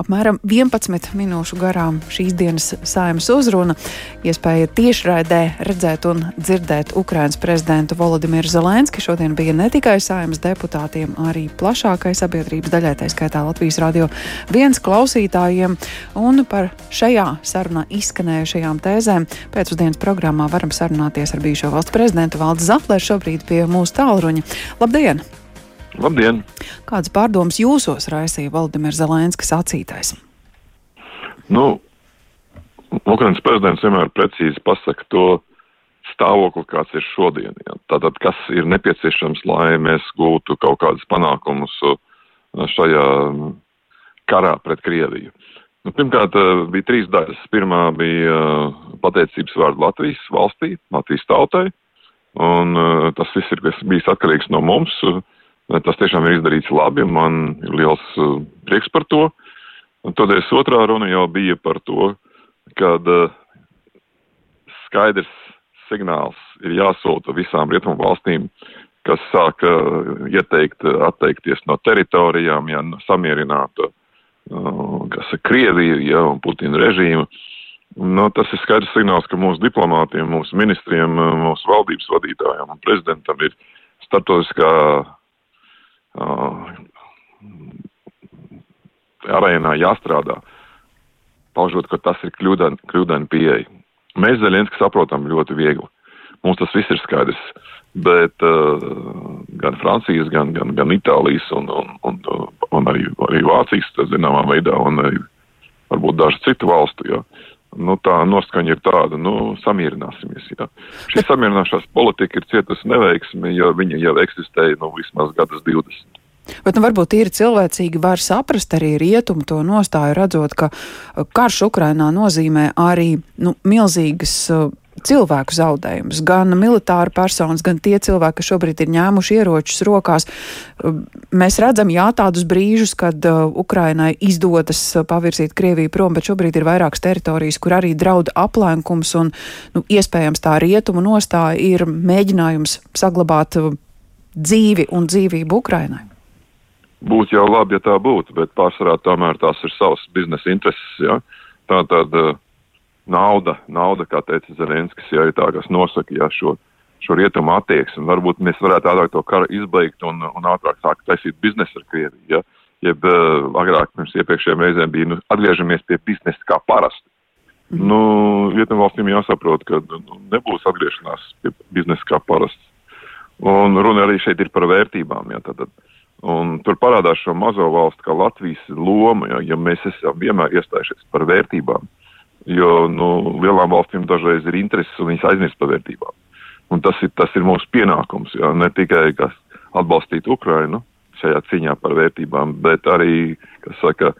apmēram 11 minūšu garām šīs dienas saimas uzruna. Iespēja tiešraidē redzēt un dzirdēt Ukrainas prezidentu Volodimiru Zelenski šodien bija ne tikai saimas deputātiem, arī plašākai sabiedrības daļai, tā skaitā Latvijas radio viens klausītājiem. Un par šajā sarunā izskanējušajām tēzēm pēcpusdienas programmā varam sarunāties ar bijušo valsts prezidentu Valdu Zafleru šobrīd pie mūsu tālruņa. Labdien! Labdien! Kādas pārdomas jūsos raisīja Valdemirs Zelenskis sacītais? Nu, Ukrainas prezidents vienmēr precīzi pasaka to stāvokli, kāds ir šodien. Ja. Tātad, kas ir nepieciešams, lai mēs gūtu kaut kādus panākumus uh, šajā karā pret Krieviju. Nu, pirmkārt, uh, bija trīs daļas. Pirmā bija uh, pateicības vārds Latvijas valstī, Latvijas tautai, un tas viss ir bijis atkarīgs no mums. Tas tiešām ir izdarīts labi, man ir liels uh, prieks par to. Un tādēļ otrā runa jau bija par to, kad uh, skaidrs signāls ir jāsūta visām rietumu valstīm, kas sāka uh, ieteikt atteikties no teritorijām, ja samierinātu, kas ir Krievija ja, un Putina režīma. No, tas ir skaidrs signāls, ka mūsu diplomātiem, mūsu ministriem, mūsu valdības vadītājiem un prezidentam ir starptautiskā arēnā jāstrādā, paužot, ka tas ir kļūdaini, kļūdaini pieeja. Mēs Zelenski saprotam ļoti viegli. Mums tas viss ir skaidrs, bet uh, gan Francijas, gan, gan, gan Itālijas un, un, un, un arī, arī Vācijas, zināmā veidā, un arī varbūt dažu citu valstu, jā. Nu, tā noskaņa ir tāda, nu, samierināsimies, jā. Šī samierināšanās politika ir cietusi neveiksmi, jo viņa jau eksistēja, nu, vismaz gadas 20. Bet nu, varbūt tīri cilvēcīgi var saprast arī rietumu to nostāju, redzot, ka karš Ukrainā nozīmē arī nu, milzīgas cilvēku zaudējumus, gan militāru personas, gan tie cilvēki, kas šobrīd ir ņēmuši ieročus rokās. Mēs redzam, jā, tādus brīžus, kad uh, Ukrainai izdodas uh, pavirzīt Krieviju prom, bet šobrīd ir vairākas teritorijas, kur arī draud aplenkums un, nu, iespējams, tā rietumu nostāja ir mēģinājums saglabāt uh, dzīvi un dzīvību Ukrainai. Būtu jau labi, ja tā būtu, bet pārsvarā tomēr tās ir savas biznesa intereses, jā. Tā tad uh, nauda, nauda, kā teica Zelenskis, ja ir tā, kas nosaka ja, šo, šo rietumu attieksmi. Varbūt mēs varētu ātrāk to karu izbeigt un, un ātrāk sākt taisīt biznesu ar Krieviju. Ja. Jeb uh, agrāk pirms iepriekšējiem reizēm bija, nu, atgriežamies pie biznesa kā parasti. Mm. Nu, rietumu valstīm jāsaprot, ka nu, nebūs atgriešanās pie biznesa kā parasti. Un runa arī šeit ir par vērtībām. Ja, tad, un tur parādās šo mazo valstu kā Latvijas loma, ja, ja mēs esam vienmēr iestājušies par vērtībām jo nu, lielām valstīm dažreiz ir intereses un viņas aizmirst par vērtībām. Un tas ir, tas ir mūsu pienākums, jā, ne tikai atbalstīt Ukrainu šajā cīņā par vērtībām, bet arī, kas saka,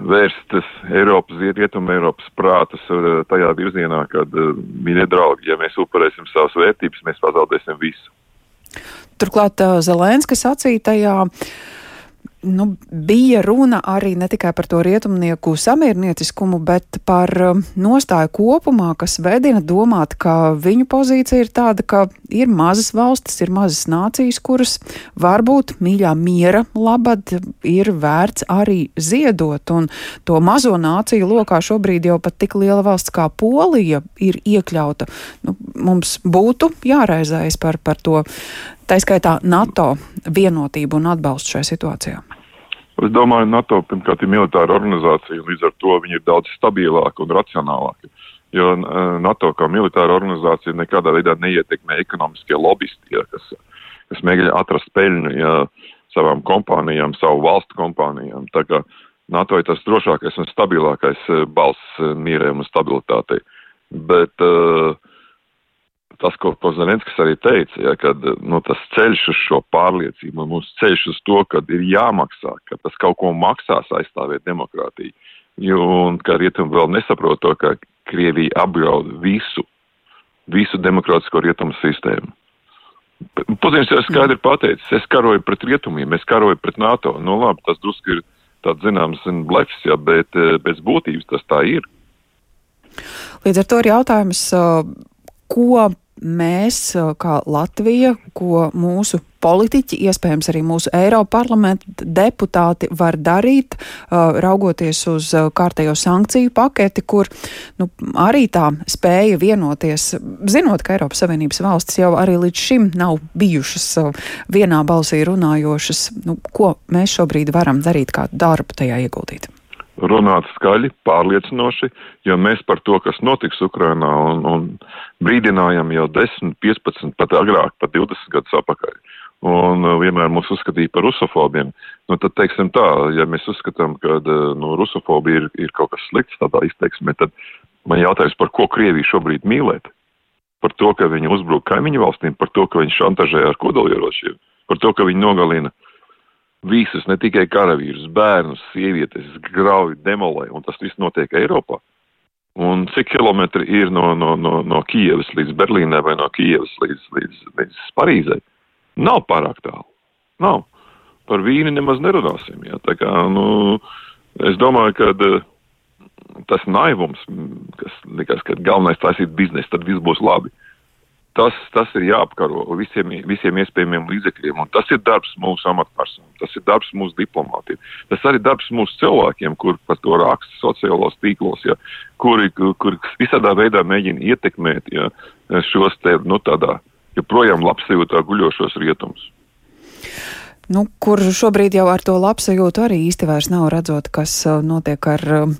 vērst Eiropas, rietumu Eiropas prātus uh, tajā virzienā, kad, uh, mīļie draugi, ja mēs upurēsim savas vērtības, mēs pazaudēsim visu. Turklāt uh, Zelenska sacītajā. Ja nu, bija runa arī ne tikai par to rietumnieku samiernieciskumu, bet par um, nostāju kopumā, kas vedina domāt, ka viņu pozīcija ir tāda, ka ir mazas valstis, ir mazas nācijas, kuras varbūt mīļā miera labad ir vērts arī ziedot. Un to mazo nāciju lokā šobrīd jau pat tik liela valsts kā Polija ir iekļauta. Nu, mums būtu jāraizējas par, par to tā skaitā NATO vienotību un atbalstu šajā situācijā? Es domāju, NATO pirmkārt ir militāra organizācija, un līdz ar to viņi ir daudz stabilāki un racionālāki. Jo NATO kā militāra organizācija nekādā veidā neietekmē ekonomiskie lobbyisti, ja, kas, kas mēģina atrast peļņu ja, savām kompānijām, savu valstu kompānijām. Tā kā NATO ir tas drošākais un stabilākais balss mierēm un stabilitātei. Bet uh, tas, ko, ko Zelenskis arī teica, ja, kad nu, tas ceļš uz šo pārliecību, mums ceļš uz to, ka ir jāmaksā, ka tas kaut ko maksās aizstāvēt demokrātiju. Jo, un ka rietumi vēl nesaprot to, ka Krievija apdraud visu, visu demokrātisko rietumu sistēmu. Putins jau skaidri pateicis, es karoju pret rietumiem, es karoju pret NATO. Nu labi, tas drusku ir tāds zināms blefs, jā, bet bez būtības tas tā ir. Līdz ar to ir jautājums, ko mēs, kā Latvija, ko mūsu politiķi, iespējams arī mūsu Eiropa parlamenta deputāti var darīt, raugoties uz kārtējo sankciju paketi, kur nu, arī tā spēja vienoties, zinot, ka Eiropas Savienības valstis jau arī līdz šim nav bijušas vienā balsī runājošas. Nu, ko mēs šobrīd varam darīt, kādu darbu tajā ieguldīt? Runāt skaļi, pārliecinoši, jo mēs par to, kas notiks Ukrainā, un, un brīdinājām jau 10, 15, pat agrāk, pat 20 gadus atpakaļ. Un uh, vienmēr mūs uzskatīja par rusofobiem. Nu, tad, teiksim tā, ja mēs uzskatām, ka uh, nu, rusofobija ir, ir kaut kas slikts tādā izteiksmē, tad man jautājums, par ko Krievija šobrīd mīlēt? Par to, ka viņi uzbruk kaimiņu valstīm, par to, ka viņi šantažē ar kodolieročiem, par to, ka viņi nogalina uh, visus, ne tikai karavīrus, bērnus, sievietes, grauj, demolē, un tas viss notiek Eiropā. Un cik kilometri ir no, no, no, no Kijevas līdz Berlīnai vai no Kijevas līdz, līdz, līdz Parīzei? Nav pārāk tālu. Nav. Par vīni nemaz nerunāsim. Jā. Tā kā, nu, es domāju, ka uh, tas naivums, kas likās, ka galvenais taisīt biznesu, tad viss būs labi. Tas, tas ir jāapkaro visiem, visiem iespējamiem līdzekļiem, un tas ir darbs mūsu amatpersonām, tas ir darbs mūsu diplomātiem, tas arī darbs mūsu cilvēkiem, kur par to raksta sociālos tīklos, ja, kuri, kur visādā veidā mēģina ietekmēt ja, šos te, nu, tādā joprojām labsajūtā guļošos rietumus nu, kur šobrīd jau ar to labsajūtu arī īsti vairs nav redzot, kas uh, notiek ar um,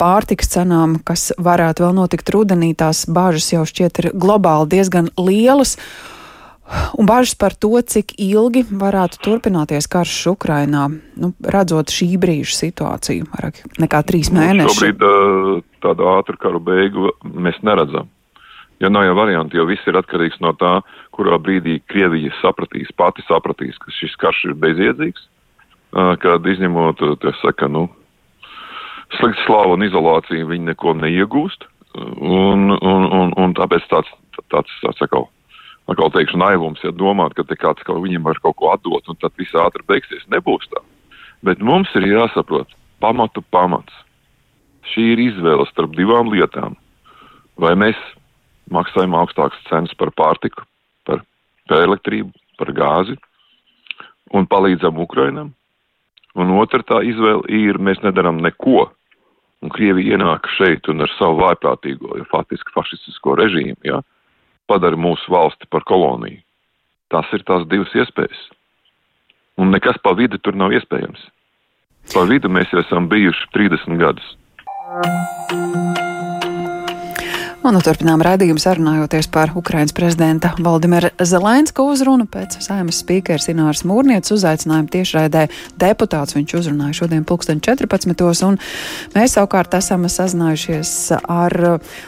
pārtiks cenām, kas varētu vēl notikt rudenī. Tās bāžas jau šķiet ir globāli diezgan lielas. Un bažas par to, cik ilgi varētu turpināties karš Ukrainā, nu, redzot šī brīža situāciju, vairāk nekā trīs nu, mēnešus. Šobrīd uh, tādu ātru karu beigu mēs neredzam. Ja nav jau varianti, jo viss ir atkarīgs no tā, kurā brīdī Krievija sapratīs, pati sapratīs, ka šis karš ir bezjēdzīgs, kad izņemot, tas saka, nu, sliktu slavu un izolāciju viņi neko neiegūst, un, un, un, un tāpēc tāds, tāds, tāds atkal, atkal teikšu naivums, ja domāt, ka te kāds kaut viņam var kaut ko atdot, un tad viss ātri beigsies, nebūs tā. Bet mums ir jāsaprot pamatu pamats. Šī ir izvēle starp divām lietām. Vai mēs maksājam augstākas cenas par pārtiku, par, par elektrību, par gāzi un palīdzam Ukrainam. Un otra tā izvēle ir, mēs nedaram neko. Un Krievija ienāk šeit un ar savu vājprātīgo, ja faktiski fašistisko režīmu, ja, padara mūsu valsti par koloniju. Tas ir tās divas iespējas. Un nekas pa vidu tur nav iespējams. Pa vidu mēs jau esam bijuši 30 gadus. Un nu, turpinām raidījumu sarunājoties par Ukrainas prezidenta Valdimira Zelenska uzrunu pēc saimas spīkers Ināras Mūrnieces uzaicinājuma tiešraidē deputāts. Viņš uzrunāja šodien pulksten 14. un mēs savukārt esam sazinājušies ar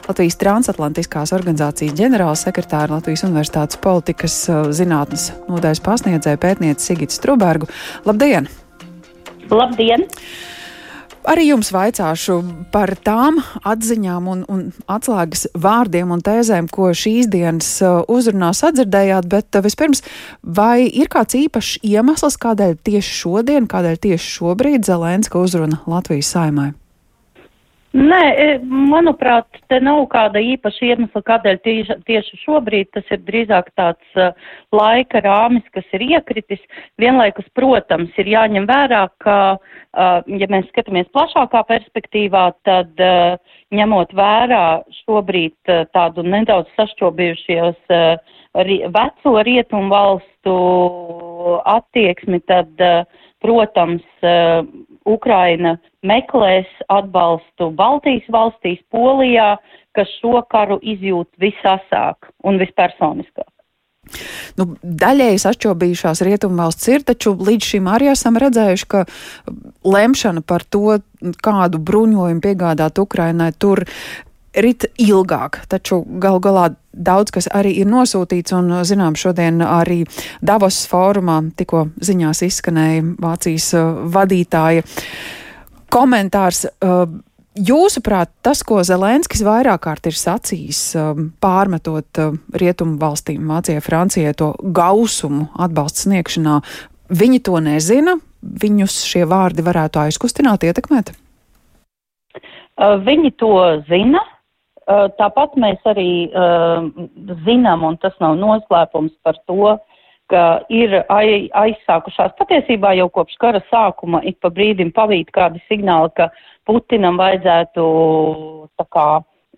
Latvijas transatlantiskās organizācijas ģenerāla sekretāru Latvijas Universitātes politikas zinātnes nodaļas pasniedzēju pētnieci Sigitu Strubergu. Labdien! Labdien! Arī jums vaicāšu par tām atziņām un, un atslēgas vārdiem un tēzēm, ko šīs dienas uh, uzrunā sadzirdējāt, bet uh, vispirms, vai ir kāds īpašs iemesls, kādēļ tieši šodien, kādēļ tieši šobrīd Zelenska uzruna Latvijas saimai? Nē, e, manuprāt, te nav kāda īpaša iemesla, kādēļ tieši, tieši šobrīd tas ir drīzāk tāds uh, laika rāmis, kas ir iekritis. Vienlaikus, protams, ir jāņem vērā, ka, uh, ja mēs skatāmies plašākā perspektīvā, tad uh, ņemot vērā šobrīd tādu nedaudz sašķobījušies veco rietumu valstu attieksmi, tad, protams, Ukraina meklēs atbalstu Baltijas valstīs, Polijā, kas šo karu izjūt visasāk un vispersoniskāk. Nu, daļēji sašķobījušās rietumvalsts ir, taču līdz šim arī esam redzējuši, ka lemšana par to, kādu bruņojumu piegādāt Ukrainai, tur rit ilgāk, taču gal galā daudz kas arī ir nosūtīts, un, zinām, šodien arī Davos fórumā tikko ziņās izskanēja Vācijas uh, vadītāja komentārs. Uh, Jūsuprāt, tas, ko Zelenskis vairāk kārt ir sacījis, um, pārmetot uh, rietumu valstīm, Vācijai, Francijai, to gausumu atbalstu sniegšanā, viņi to nezina, viņus šie vārdi varētu aizkustināt, ietekmēt? Viņi to zina, tāpat mēs arī zinām, un tas nav noslēpums par to, ka ir aizsākušās patiesībā jau kopš kara sākuma ik pa brīdim pavīt kādi signāli, ka Putinam vajadzētu tā kā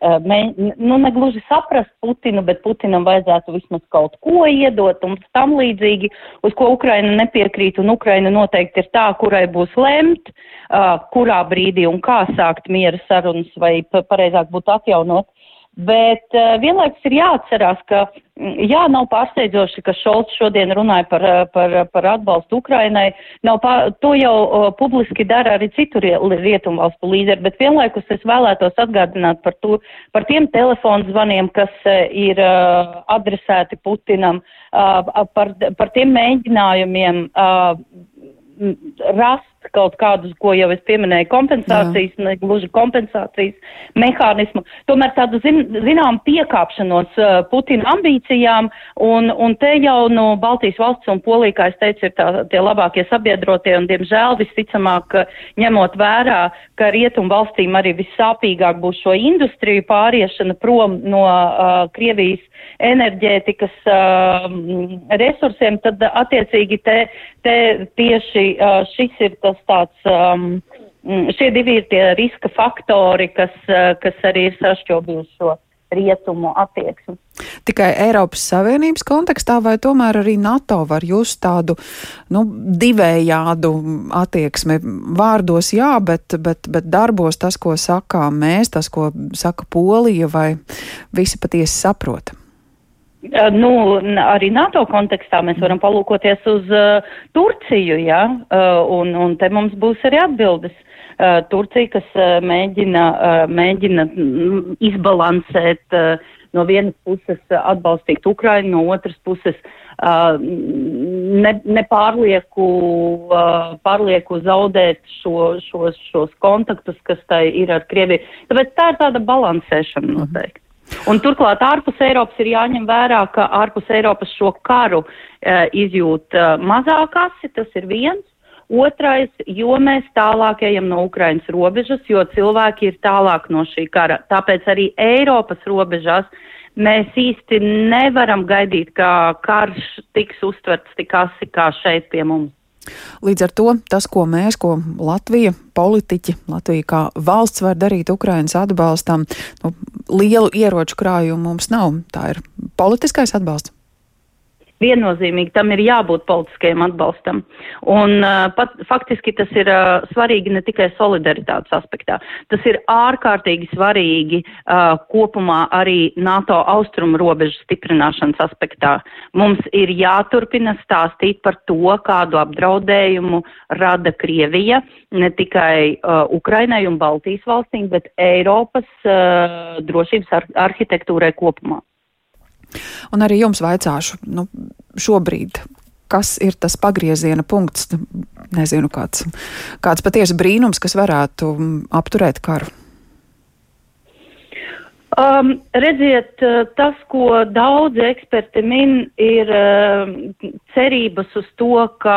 mē, nu, negluži saprast Putinu, bet Putinam vajadzētu vismaz kaut ko iedot un tam līdzīgi, uz ko Ukraina nepiekrīt, un Ukraina noteikti ir tā, kurai būs lemt, uh, kurā brīdī un kā sākt miera sarunas, vai pareizāk būtu atjaunot Bet uh, vienlaikus ir jāatcerās, ka mm, jā, nav pārsteidzoši, ka Šolts šodien runāja par, eh, par, par atbalstu Ukrainai. Nav pār, to jau uh, publiski dara arī citu rietumvalstu līderi, bet vienlaikus es vēlētos atgādināt par, to, par tiem telefonu zvaniem, kas ir adresēti Putinam, par, par tiem mēģinājumiem. Rast kaut kādus, ko jau es pieminēju, kompensācijas, ne gluži kompensācijas mehānismu, tomēr tādu zin, zinām piekāpšanos uh, Putina ambīcijām, un, un te jau no Baltijas valsts un Polija, kā es teicu, ir tā, tie labākie sabiedrotie, un diemžēl visticamāk, ņemot vērā, ka rietumu valstīm arī vissāpīgāk būs šo industriju pāriešana prom no uh, Krievijas enerģētikas uh, resursiem, tad attiecīgi te, te tieši uh, šis ir tas tāds. Um, Šie divi ir tie riska faktori, kas, uh, kas arī ir sašķobījuši šo rietumu attieksmi. Tikai Eiropas Savienības kontekstā vai tomēr arī NATO var just tādu nu, divējādu attieksmi? Vārdos jā, bet, bet, bet darbos tas, ko sakām mēs, tas, ko saka Polija, vai visi patiesi saprotam? Nu, arī NATO kontekstā mēs varam palūkoties uz uh, Turciju, ja, uh, un, un te mums būs arī atbildes. Uh, Turcija, kas uh, mēģina, uh, mēģina izbalansēt uh, no vienas puses atbalstīt Ukrainu, no otras puses uh, ne, nepārlieku uh, pārlieku zaudēt šo, šos, šos kontaktus, kas tai ir ar Krieviju. Tāpēc tā ir tāda balansēšana mhm. noteikti. Un turklāt ārpus Eiropas ir jāņem vērā, ka ārpus Eiropas šo karu uh, izjūt uh, mazāk asi, tas ir viens. Otrais, jo mēs tālāk ejam no Ukrainas robežas, jo cilvēki ir tālāk no šī kara. Tāpēc arī Eiropas robežās mēs īsti nevaram gaidīt, ka karš tiks uztverts tik asi kā šeit pie mums. Līdz ar to tas, ko mēs, ko Latvija, politiķi, Latvija kā valsts var darīt Ukrainas atbalstam, nu, lielu ieroču krājumu mums nav. Tā ir politiskais atbalsts. Viennozīmīgi tam ir jābūt politiskajam atbalstam. Un uh, pat, faktiski tas ir uh, svarīgi ne tikai solidaritātes aspektā. Tas ir ārkārtīgi svarīgi uh, kopumā arī NATO austrumu robežu stiprināšanas aspektā. Mums ir jāturpina stāstīt par to, kādu apdraudējumu rada Krievija ne tikai uh, Ukrainai un Baltijas valstīm, bet Eiropas uh, drošības ar arhitektūrai kopumā. Un arī jums vaicāšu, nu, šobrīd, kas ir tas pagrieziena punkts, nezinu, kāds, kāds patiesi brīnums, kas varētu apturēt karu? Um, redziet, tas, ko daudzi eksperti min, ir uh, cerības uz to, ka,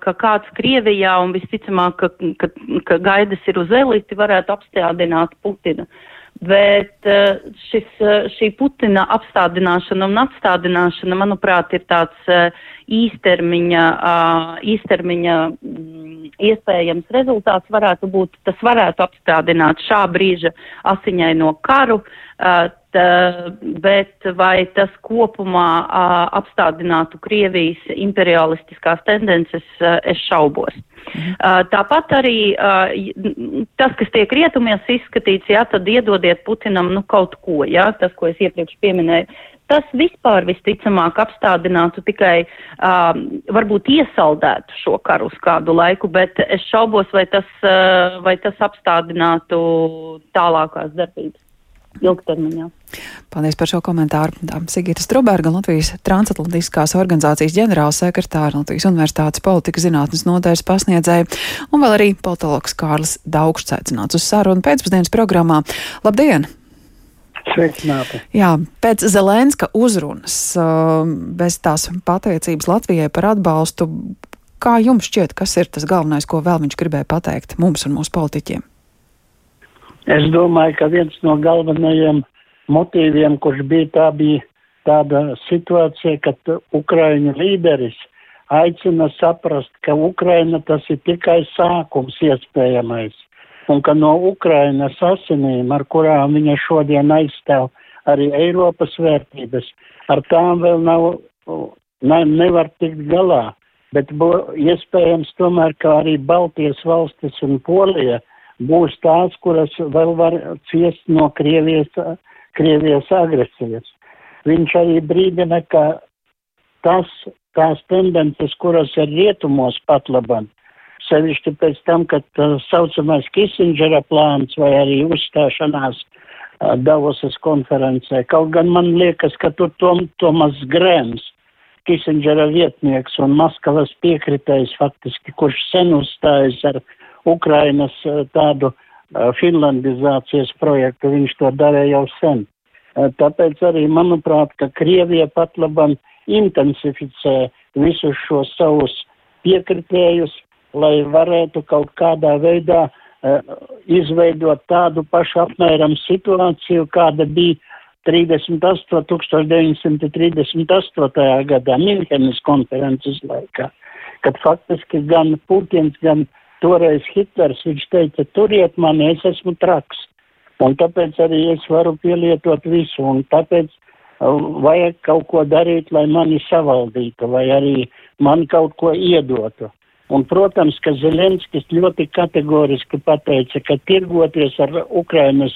ka kāds Krievijā un visticamāk, ka, ka, ka gaidas ir uz eliti, varētu apstādināt Putinu. Uh, Bet eh, šis, eh, šī Putina apstādināšana un atstādināšana, manuprāt, ir tāds eh, īstermiņa, īstermiņa mm, iespējams rezultāts varētu būt, tas varētu apstādināt šā brīža asiņaino karu, bet vai tas kopumā apstādinātu Krievijas imperialistiskās tendences, es šaubos. Mhm. Tāpat arī tas, kas tiek rietumies izskatīts, jā, tad iedodiet Putinam nu kaut ko, jā, tas, ko es iepriekš pieminēju. Tas vispār visticamāk apstādinātu tikai, um, varbūt iesaldētu šo karu uz kādu laiku, bet es šaubos, vai tas, uh, vai tas apstādinātu tālākās darbības ilgtermiņā. Paldies par šo komentāru. Sigita Struberga, Latvijas transatlantiskās organizācijas ģenerālsekretāra, Latvijas Universitātes politikas zinātnes nodaļas pasniedzēja un vēl arī politologs Kārlis Daugšs aicināts uz sarunu pēcpusdienas programmā. Labdien! Sveicināti. Jā, pēc Zelenska uzrunas, um, bez tās pateicības Latvijai par atbalstu, kā jums šķiet, kas ir tas galvenais, ko vēl viņš gribēja pateikt mums un mūsu politiķiem? Es domāju, ka viens no galvenajiem motīviem, kurš bija tā, bija tāda situācija, kad Ukraiņu līderis aicina saprast, ka Ukraina tas ir tikai sākums iespējamais, un ka no Ukrainas asinīm, ar kurām viņa šodien aizstāv arī Eiropas vērtības, ar tām vēl nav, ne, nevar tikt galā, bet bo, iespējams tomēr, ka arī Baltijas valstis un Polija būs tās, kuras vēl var ciest no Krievijas, Krievijas agresijas. Viņš arī brīdina, ka tas, tās tendences, kuras ir rietumos pat labam, sevišķi pēc tam, kad tā saucamais Kissingera plāns vai arī uzstāšanās uh, Davosas konferencē. Kaut gan man liekas, ka tur Tom, Tomas Grēms, Kissingera vietnieks un Maskavas piekritējs faktiski, kurš sen uzstājas ar Ukrainas uh, tādu uh, finlandizācijas projektu, viņš to darīja jau sen. Tāpēc arī, manuprāt, ka Krievija pat labam intensificē visus šos savus piekritējus, lai varētu kaut kādā veidā uh, izveidot tādu pašu apmēram situāciju, kāda bija 38. 1938. gadā Minhenes konferences laikā, kad faktiski gan Putins, gan toreiz Hitlers, viņš teica, turiet mani, es esmu traks. Un tāpēc arī es varu pielietot visu, un tāpēc uh, vajag kaut ko darīt, lai mani savaldītu, vai arī man kaut ko iedotu. Un, protams, ka Zelenskis ļoti kategoriski pateica, ka tirgoties ar Ukrainas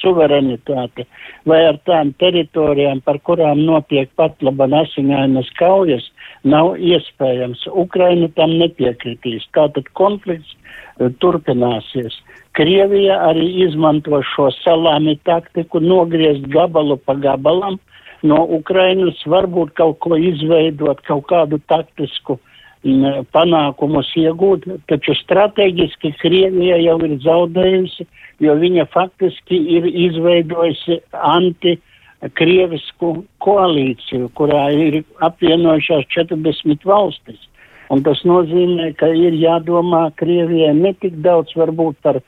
suverenitāti vai ar tām teritorijām, par kurām notiek pat laba asiņainas kaujas, nav iespējams. Ukraina tam nepiekritīs. Tātad konflikts uh, turpināsies. Krievija arī izmanto šo salāmi taktiku, nogriezt gabalu pa gabalam no Ukrainas, varbūt kaut ko izveidot, kaut kādu taktisku m, panākumus iegūt, taču strateģiski Krievija jau ir zaudējusi, jo viņa faktiski ir izveidojusi anti Krievisku koalīciju, kurā ir apvienojušās 40 valstis. Un tas nozīmē, ka ir jādomā Krievijai ne tik daudz varbūt par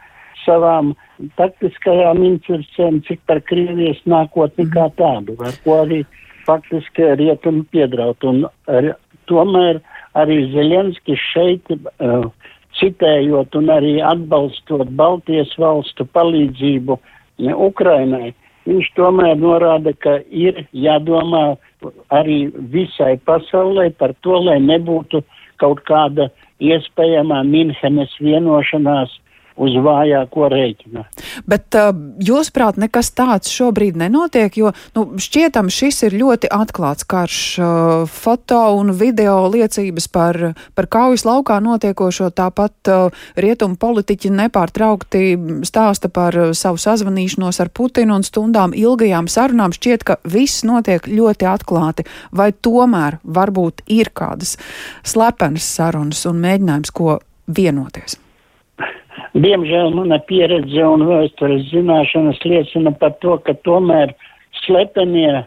savām taktiskajām incircēm, cik par Krievijas nākotni kā tādu, ar ko arī faktiski rietumi piedraut. Un ar, tomēr arī Zeļenskis šeit, uh, citējot un arī atbalstot Baltijas valstu palīdzību ne, Ukrainai, viņš tomēr norāda, ka ir jādomā arī visai pasaulē par to, lai nebūtu kaut kāda iespējamā Minhenes vienošanās uz vājāko rēķina. Bet uh, jūsuprāt, nekas tāds šobrīd nenotiek, jo nu, šķietam šis ir ļoti atklāts karš. Uh, foto un video liecības par, par kaujas laukā notiekošo, tāpat uh, rietumu politiķi nepārtraukti stāsta par uh, savu sazvanīšanos ar Putinu un stundām ilgajām sarunām. Šķiet, ka viss notiek ļoti atklāti. Vai tomēr varbūt ir kādas slepenas sarunas un mēģinājums, ko vienoties? Diemžēl mana pieredze un vēstures zināšanas liecina par to, ka tomēr slepenie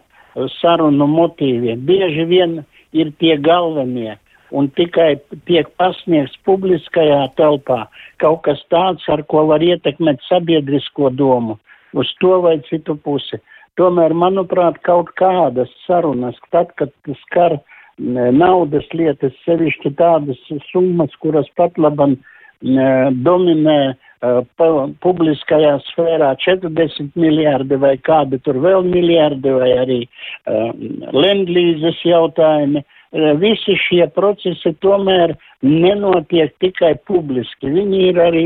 sarunu motīvi bieži vien ir tie galvenie un tikai tiek pasniegts publiskajā telpā kaut kas tāds, ar ko var ietekmēt sabiedrisko domu uz to vai citu pusi. Tomēr, manuprāt, kaut kādas sarunas, tad, kad skar naudas lietas, sevišķi tādas summas, kuras pat labam uh, dominē uh, publiskajā sfērā 40 miljārdi vai kādi tur vēl miljārdi vai arī uh, lendlīzes jautājumi. Uh, visi šie procesi tomēr nenotiek tikai publiski. Viņi ir arī,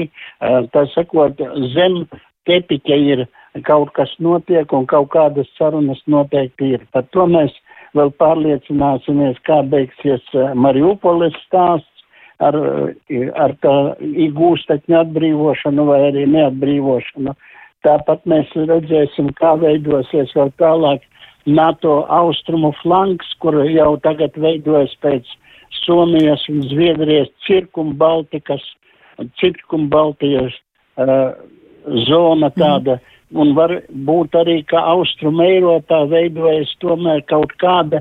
tā sakot, zem tepiķa ir kaut kas notiek un kaut kādas sarunas noteikti ir. Par to mēs vēl pārliecināsimies, kā beigsies Mariupoles stāsts ar, ar tā iegūstekņu atbrīvošanu vai arī neatbrīvošanu. Tāpat mēs redzēsim, kā veidosies vēl tālāk NATO austrumu flanks, kur jau tagad veidojas pēc Somijas un Zviedrijas cirkumbaltikas, cirkumbaltijas uh, zona tāda, mm. un var būt arī, ka austrum Eiropā veidojas tomēr kaut kāda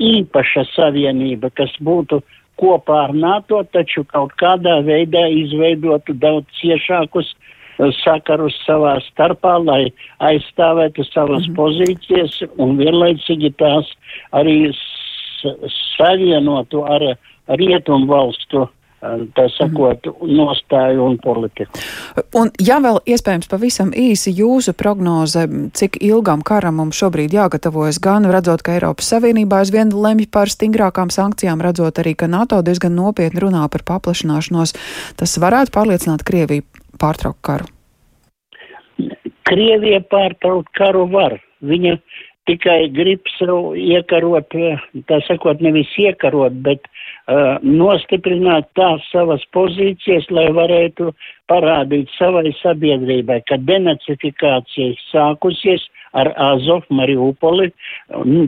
īpaša savienība, kas būtu kopā ar NATO, taču kaut kādā veidā izveidotu daudz ciešākus sakarus savā starpā, lai aizstāvētu savas mm -hmm. pozīcijas un vienlaicīgi tās arī savienotu ar rietumu valstu tā sakot, nostāju un politiku. Un, ja vēl iespējams pavisam īsi jūsu prognoze, cik ilgam karam mums šobrīd jāgatavojas, gan redzot, ka Eiropas Savienībā aizvien lemj par stingrākām sankcijām, redzot arī, ka NATO diezgan nopietni runā par paplašināšanos, tas varētu pārliecināt Krieviju pārtraukt karu? Krievija pārtraukt karu var. Viņa tikai grib sev iekarot, tā sakot, nevis iekarot, bet uh, nostiprināt tās savas pozīcijas, lai varētu parādīt savai sabiedrībai, ka denacifikācija sākusies ar Azov Mariupoli,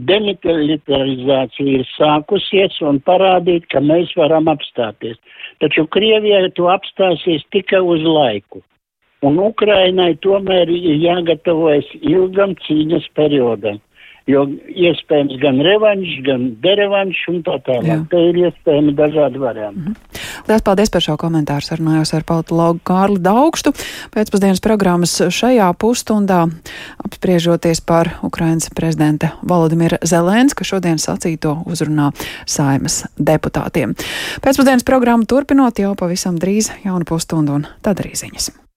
demilitarizācija ir sākusies un parādīt, ka mēs varam apstāties. Taču Krievijai to apstāsies tikai uz laiku. Un Ukrainai tomēr ir jāgatavojas ilgam cīņas periodam jo iespējams gan revanš, gan derevanš un tā tālāk. Te ir iespējami dažādi varianti. Mm -hmm. Lielas paldies par šo komentāru sarunājos ar politologu Kārli Daugstu. Pēcpusdienas programmas šajā pusstundā apspriežoties par Ukrainas prezidenta Volodimira Zelenska šodien sacīto uzrunā saimas deputātiem. Pēcpusdienas programmu turpinot jau pavisam drīz jaunu pusstundu un tad arī ziņas.